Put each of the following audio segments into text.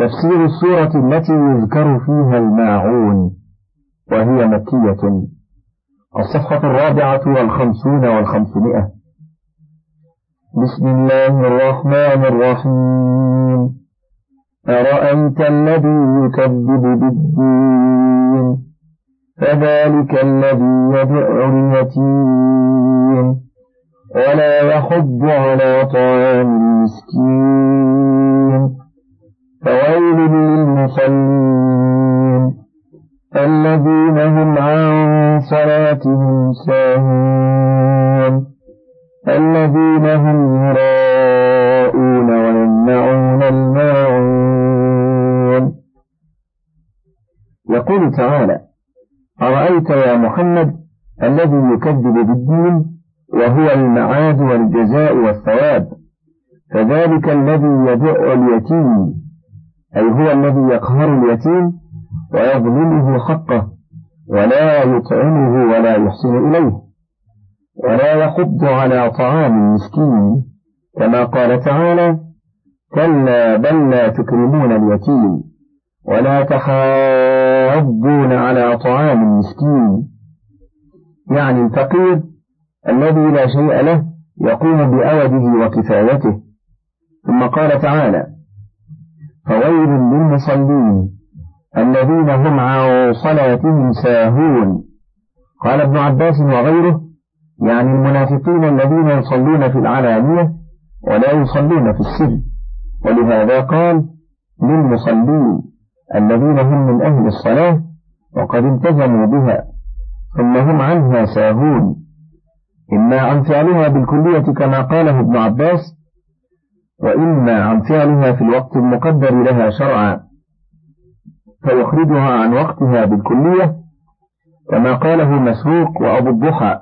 تفسير السورة التي يذكر فيها الماعون وهي مكية. الصفحة الرابعة والخمسون والخمسمائة. بسم الله الرحمن الرحيم. أرأيت الذي يكذب بالدين؟ فذلك الذي يدع اليتيم. ولا يحض على طعام المسكين. أي هو الذي يقهر اليتيم ويظلمه حقه ولا يطعمه ولا يحسن إليه ولا يحض على طعام المسكين كما قال تعالى كلا بل لا تكرمون اليتيم ولا تحاضون على طعام المسكين. يعني الفقير الذي لا شيء له يقوم بأوده وكفايته. ثم قال تعالى فويل للمصلين الذين هم عن صلاتهم ساهون. قال ابن عباس وغيره يعني المنافقين الذين يصلون في العلانية ولا يصلون في السر ولهذا قال للمصلين الذين هم من أهل الصلاة وقد التزموا بها ثم هم عنها ساهون. إما عن فعلها بالكلية كما قاله ابن عباس وإما عن فعلها في الوقت المقدر لها شرعا فيخرجها عن وقتها بالكلية كما قاله مسروق وأبو الضحى.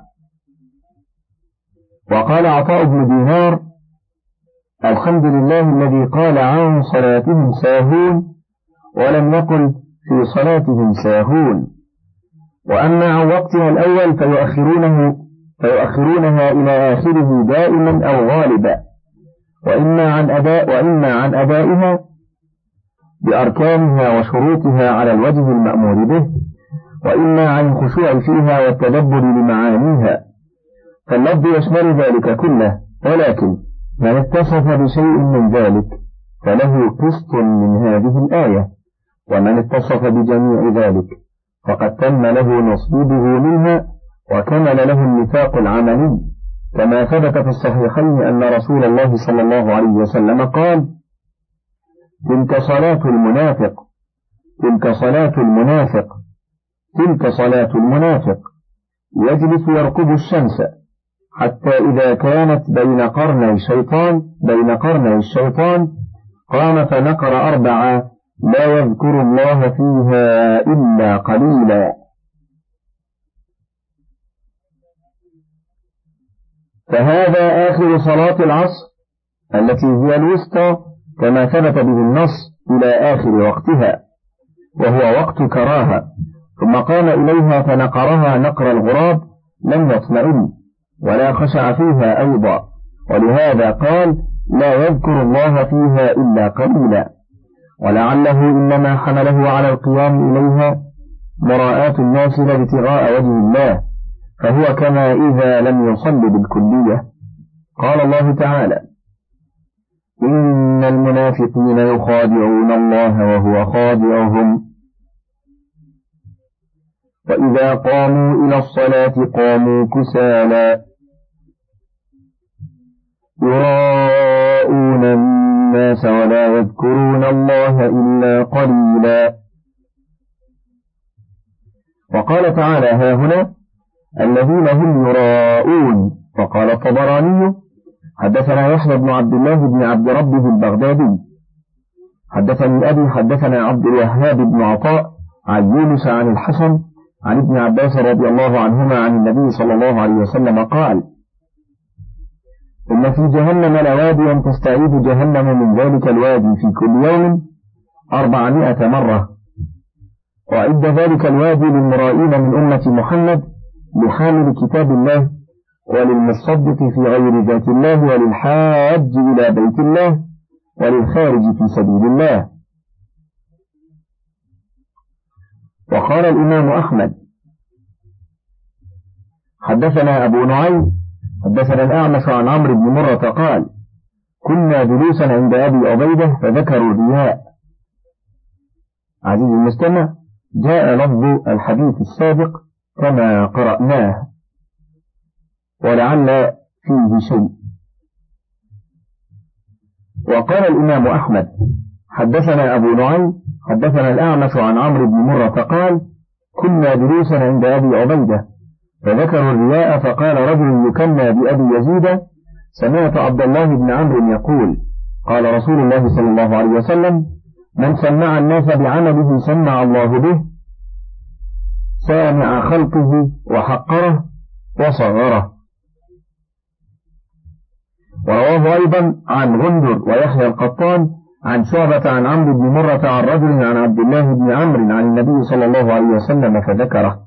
وقال عطاء بن دينار الحمد لله الذي قال عن صلاتهم ساهون ولم يقل في صلاتهم ساهون. وأما عن وقتها الأول فيؤخرونه فيؤخرونها إلى آخره دائما أو غالبا. وإما عن أداء وإما عن أدائها بأركانها وشروطها على الوجه المأمور به وإما عن الخشوع فيها والتدبر لمعانيها. فاللفظ يشمل ذلك كله ولكن من اتصف بشيء من ذلك فله قسط من هذه الآية ومن اتصف بجميع ذلك فقد تم له نصيبه منها وكمل له النفاق العملي. كما ثبت في الصحيحين أن رسول الله صلى الله عليه وسلم قال تلك صلاة المنافق تلك صلاة المنافق تلك صلاة المنافق. يجلس يرقب الشمس حتى إذا كانت بين قرني الشيطان بين قرني الشيطان. قام فنقر أربعة لا يذكر الله فيها إلا قليلا. فهذا آخر صلاة العصر التي هي الوسطى كما ثبت به النص إلى آخر وقتها وهو وقت كراهة ثم قام إليها فنقرها نقر الغراب لم يطمئن ولا خشع فيها أيضا ولهذا قال لا يذكر الله فيها إلا قليلا ولعله إنما حمله على القيام إليها مراءاة الناس ابتغاء وجه الله فهو كما إذا لم يصل بالكلية قال الله تعالى إن المنافقين يخادعون الله وهو خادعهم. وإذا قاموا إلى الصلاة قاموا كسالى يراءون الناس ولا يذكرون الله إلا قليلا. وقال تعالى ها هنا الذين هم يراءون. وقال الطبراني حدثنا يحيى بن عبد الله بن عبد ربه البغدادي. حدثني أبي حدثنا عبد الوهاب بن عطاء عن يونس عن الحسن عن ابن عباس رضي الله عنهما عن النبي صلى الله عليه وسلم قال إن في جهنم لواديا تستعيد جهنم من ذلك الوادي في كل يوم أربعمائة مرة. وعد ذلك الوادي للمرائين من أمة محمد لحامل كتاب الله وللمصدق في غير ذات الله وللحاج إلى بيت الله وللخارج في سبيل الله. وقال الإمام أحمد حدثنا أبو نعيم حدثنا الأعمش عن عمرو بن مرة قال كنا جلوسا عند أبي عبيدة فذكروا الرياء. عزيزي المستمع جاء لفظ الحديث السابق كما قرأناه ولعل فيه شيء. وقال الإمام أحمد حدثنا أبو نعيم حدثنا الأعمش عن عمرو بن مرة قال كنا جلوسا عند أبي عبيدة فذكروا الرياء فقال رجل يكنى بأبي يزيد سمعت عبد الله بن عمرو يقول قال رسول الله صلى الله عليه وسلم من سمع الناس بعمله سمع الله به سامع خلقه وحقره وصغره. ورواه أيضا عن غندر ويحيى القطان عن شعبة عن عمرو بن مرة عن رجل عن عبد الله بن عمرو عن النبي صلى الله عليه وسلم فذكره.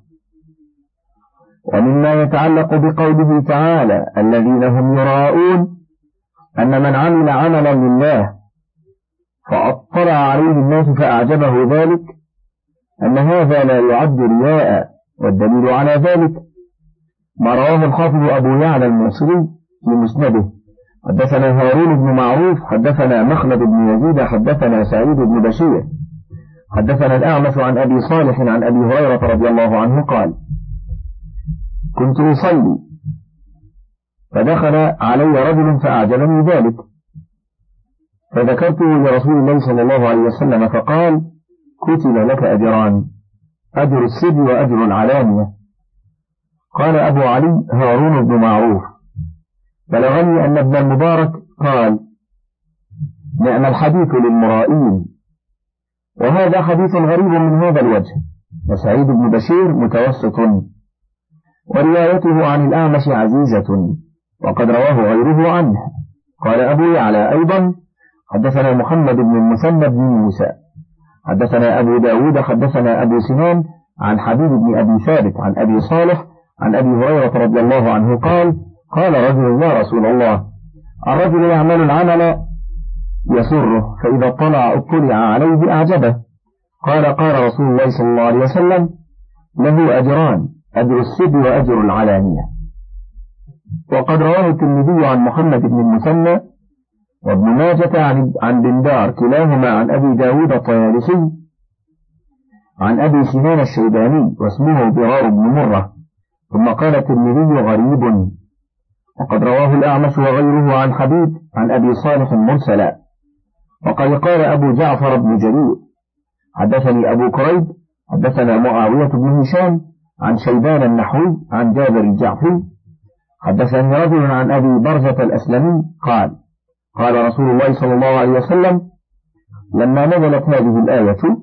ومما يتعلق بقوله تعالى الذين هم يراءون أن من عمل عملا لله فأطلع عليه الناس فأعجبه ذلك أن هذا لا يعد رياء والدليل على ذلك ما رواه الحافظ أبو يعلى المصري في مسنده. حدثنا هارون بن معروف حدثنا مخلد بن يزيد حدثنا سعيد بن بشير. حدثنا الأعمش عن أبي صالح عن أبي هريرة رضي الله عنه قال كنت أصلي فدخل علي رجل فأعجبني ذلك. فذكرته لرسول الله صلى الله عليه وسلم فقال كتب لك أجران. أجر السر وأجر العلانية. قال أبو علي هارون بن معروف. بلغني أن ابن المبارك قال نعم الحديث للمرائين. وهذا حديث غريب من هذا الوجه. وسعيد بن بشير متوسط. وروايته عن الأعمش عزيزة. وقد رواه غيره عنه. قال أبو يعلى أيضا حدثنا محمد بن المثنى بن موسى. حدثنا أبو داود حدثنا أبو سنان عن حبيب بن أبي ثابت عن أبي صالح عن أبي هريرة رضي الله عنه قال قال رجل يا رسول الله الرجل يعمل العمل يسره فإذا اطلع اطلع عليه أعجبه. قال قال رسول الله صلى الله عليه وسلم له أجران أجر السر وأجر العلانية. وقد رواه الترمذي عن محمد بن المثنى وابن ماجة عن بندار كلاهما عن أبي داود الطيالسي عن أبي سنان الشيباني واسمه ضرار بن مرة ثم قال الترمذي غريب. وقد رواه الأعمش وغيره عن حبيب عن أبي صالح مرسلا. وقد قال أبو جعفر بن جرير حدثني أبو كريب حدثنا معاوية بن هشام عن شيبان النحوي عن جابر الجعفي حدثني رجل عن أبي برزة الأسلمي قال قال رسول الله صلى الله عليه وسلم لما نزلت هذه الآية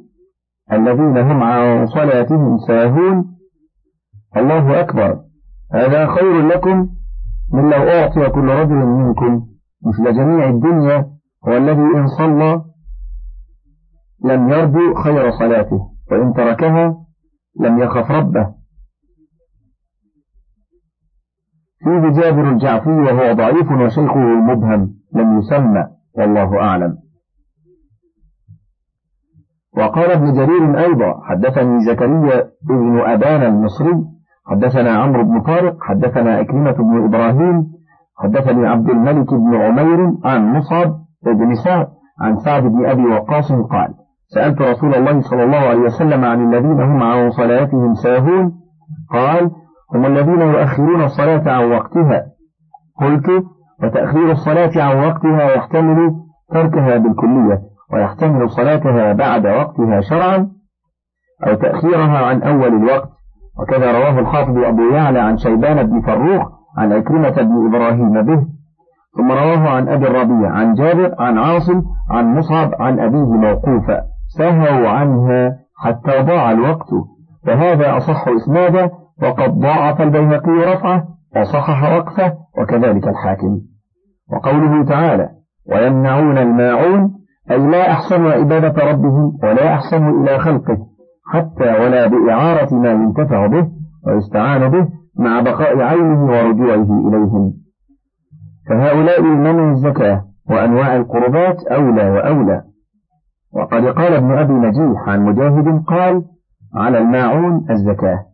الذين هم عن صلاتهم ساهون الله أكبر. هذا خير لكم من لو أعطي كل رجل منكم مثل جميع الدنيا هو الذي إن صلى لم يرجو خير صلاته وإن تركها لم يخف ربه. فيه جابر الجعفي وهو ضعيف وشيخه المبهم لم يسمى والله أعلم. وقال ابن جرير أيضا حدثني زكريا ابن أبان المصري حدثنا عمرو بن طارق حدثنا إكرمة بن إبراهيم حدثني عبد الملك بن عمير عن مصعب بن سعد عن سعد بن أبي وقاص قال سألت رسول الله صلى الله عليه وسلم عن الذين هم عن صلاتهم ساهون قال هم الذين يؤخرون الصلاة عن وقتها. قلت وتأخير الصلاة عن وقتها يحتمل تركها بالكلية ويحتمل صلاتها بعد وقتها شرعا أو تأخيرها عن أول الوقت. وكذا رواه الحافظ أبو يعلى عن شيبان بن فروخ عن عكرمة بن إبراهيم به. ثم رواه عن أبي الربيع عن جابر عن عاصم عن مصعب عن أبيه موقوفا. سهوا عنها حتى ضاع الوقت. فهذا أصح إسنادا وقد ضاعف البيهقي رفعه وصحح وقفه وكذلك الحاكم. وقوله تعالى ويمنعون الماعون أي لا أحسن عبادة ربهم ولا أحسن إلى خلقه حتى ولا بإعارة ما ينتفع به ويستعان به مع بقاء عينه ورجوعه إليهم. فهؤلاء منع الزكاة وأنواع القربات أولى وأولى. وقد قال ابن أبي نجيح عن مجاهد قال على الماعون الزكاة.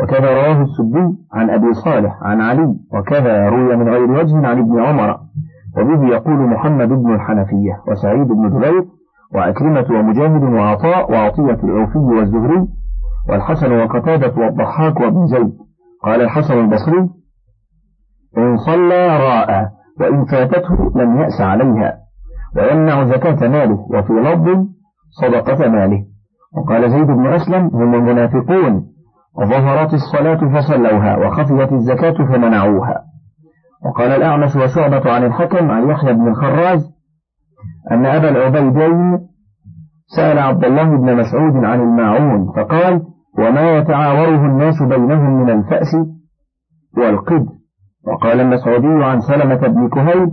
وكذا رواه السدي عن أبي صالح عن علي وكذا روي من غير وجه عن ابن عمر. وبه يقول محمد بن الحنفية وسعيد بن جبير وعكرمة ومجاهد وعطاء وعطية العوفي والزهري والحسن وقتادة والضحاك وابن زيد. قال الحسن البصري إن صلى راء وإن فاتته لم يأس عليها ويمنع زكاة ماله وفي لفظ صدقة ماله. وقال زيد بن أسلم هم المنافقون. ظهرت الصلاة فصلوها وخفيت الزكاة فمنعوها. وقال الأعمش وشعبة عن الحكم عن يحيى بن الخراز أن أبا العبيدين سأل عبد الله بن مسعود عن الماعون فقال وما يتعاوره الناس بينهم من الفأس والقد وقال المسعودي عن سلمة بن كهيل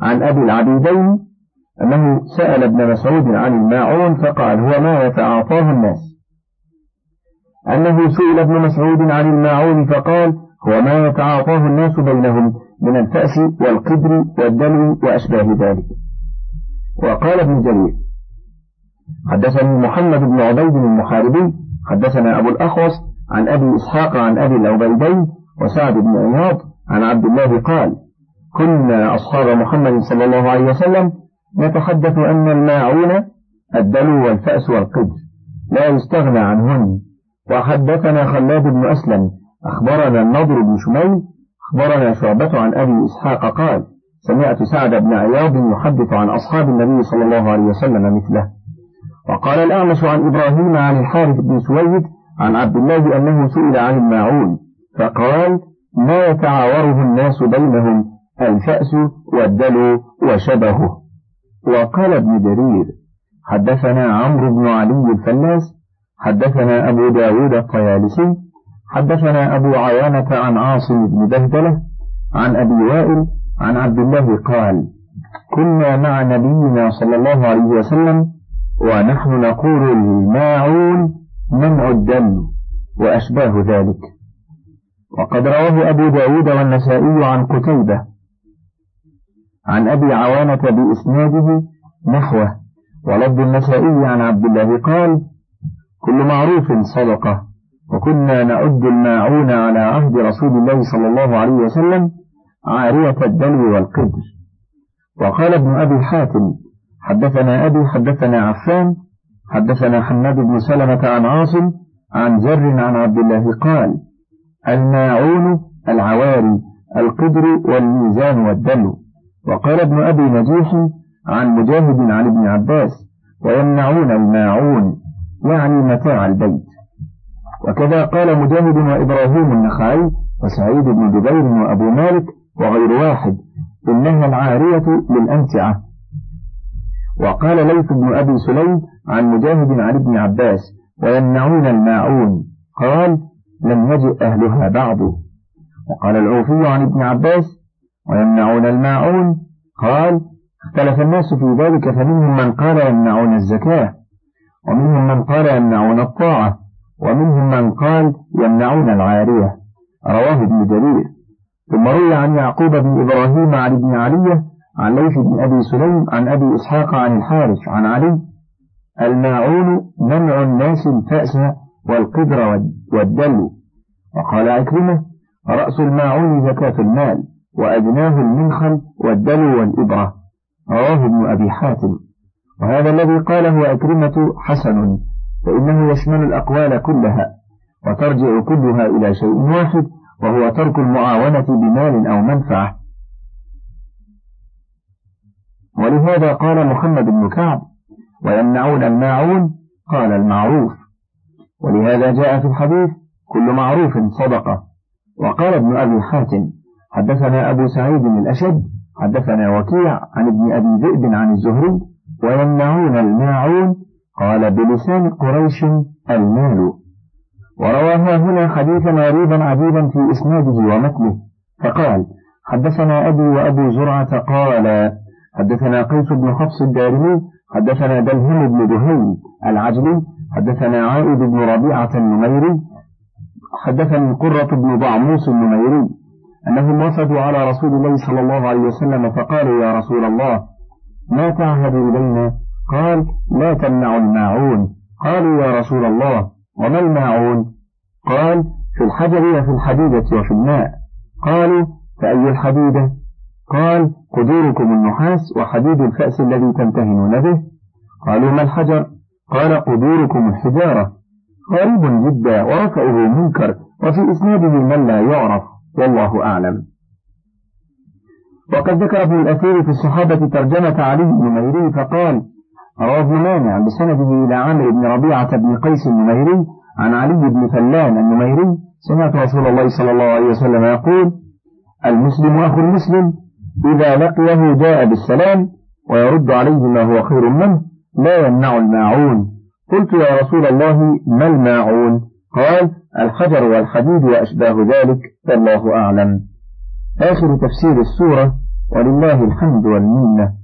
عن أبي العبيدين أنه سأل ابن مسعود عن الماعون فقال هو ما يتعاطاه الناس أنه سئل ابن مسعود عن الماعون فقال هو ما يتعاطاه الناس بينهم من الفأس والقدر والدلو وأشباه ذلك. وقال ابن جرير حدثني محمد بن عبيد المحاربي حدثنا أبو الأخوص عن أبي إسحاق عن أبي العبيدين وسعد بن عياض عن عبد الله قال كنا أصحاب محمد صلى الله عليه وسلم نتحدث أن الماعون الدلو والفأس والقدر لا يستغنى عنهن وحدثنا خلاد بن أسلم أخبرنا النضر بن شميل أخبرنا شعبة عن أبي إسحاق قال سمعت سعد بن عياض يحدث عن أصحاب النبي صلى الله عليه وسلم مثله. وقال الأعمش عن إبراهيم عن الحارث بن سويد عن عبد الله أنه سئل عن الماعون فقال ما يتعاوره الناس بينهم الفأس والدلو وشبهه. وقال ابن جرير حدثنا عمرو بن علي الفلاس حدثنا أبو داود الطيالسي حدثنا أبو عيانة عن عاصم بن بهدلة عن أبي وائل عن عبد الله قال كنا مع نبينا صلى الله عليه وسلم ونحن نقول الماعون منع الدم وأشباه ذلك. وقد رواه أبو داود والنسائي عن قتيبة عن أبي عوانة بإسناده نحوه ولفظ النسائي عن عبد الله قال كل معروف صدقة. وكنا نعد الماعون على عهد رسول الله صلى الله عليه وسلم عارية الدلو والقدر. وقال ابن أبي حاتم حدثنا أبي حدثنا عفان حدثنا حماد بن سلمة عن عاصم عن زر عن عبد الله قال الماعون العواري القدر والميزان والدلو. وقال ابن أبي نجيح عن مجاهد عن ابن عباس ويمنعون الماعون يعني متاع البيت. وكذا قال مجاهد وإبراهيم النخعي وسعيد بن جبير وأبو مالك وغير واحد إنها العارية للأمتعة وقال ليث بن أبي سليم عن مجاهد عن ابن عباس ويمنعون الماعون قال لم يجئ أهلها بعد وقال العوفي عن ابن عباس ويمنعون الماعون قال اختلف الناس في ذلك فمنهم من قال يمنعون الزكاة ومنهم من قال يمنعون الطاعة ومنهم من قال يمنعون العارية. رواه ابن جرير. ثم روي عن يعقوب بن إبراهيم عن ابن علية عن ليث بن أبي سليم عن أبي إسحاق عن الحارث عن علي. الماعون منع الناس الفأس والقدر والدل. وقال عكرمة رأس الماعون زكاة المال وأدناه المنخل والدلو والإبرة. رواه ابن أبي حاتم. وهذا الذي قاله أكرمة حسن فإنه يشمل الأقوال كلها وترجع كلها إلى شيء واحد وهو ترك المعاونة بمال أو منفعة. ولهذا قال محمد بن كعب ويمنعون الماعون؟ قال المعروف ولهذا جاء في الحديث كل معروف صدقة وقال ابن أبي حاتم حدثنا أبو سعيد الأشد حدثنا وكيع عن ابن أبي ذئب عن الزهري ويمنعون الماعون قال بلسان قريش المال. ورواها هنا حديثا غريبا عجيبا في إسناده ومتنه. فقال حدثنا أبي وأبو زرعة قال حدثنا قيس بن حفص الدارمي حدثنا دلهم بن دهيل العجلي حدثنا عائد بن ربيعة النميري حدثني قرة بن ضعموس النميري. أنهم وفدوا على رسول الله صلى الله عليه وسلم فقالوا يا رسول الله ما تعهد إلينا قال لا تمنعوا الماعون. قالوا يا رسول الله وما الماعون؟ قال في الحجر وفي الحديدة وفي الماء. قالوا فأي الحديدة؟ قال قدوركم النحاس وحديد الفأس الذي تمتهنون به. قالوا ما الحجر؟ قال قدوركم الحجارة. غريب جدا ورفعه منكر وفي إسناده من لا يعرف والله أعلم. وقد ذكر ابن الأثير في الصحابة ترجمة علي النميري فقال رواه مانع بسنده إلى عامر بن ربيعة بن قيس النميري عن علي بن فلان النميري. سمعت رسول الله صلى الله عليه وسلم يقول المسلم أخو المسلم إذا لقيه جاء بالسلام ويرد عليه ما هو خير منه لا يمنع الماعون. قلت يا رسول الله ما الماعون؟ قال الحجر والحديد وأشباه ذلك والله أعلم. آخر تفسير السورة ولله الحمد والمنة.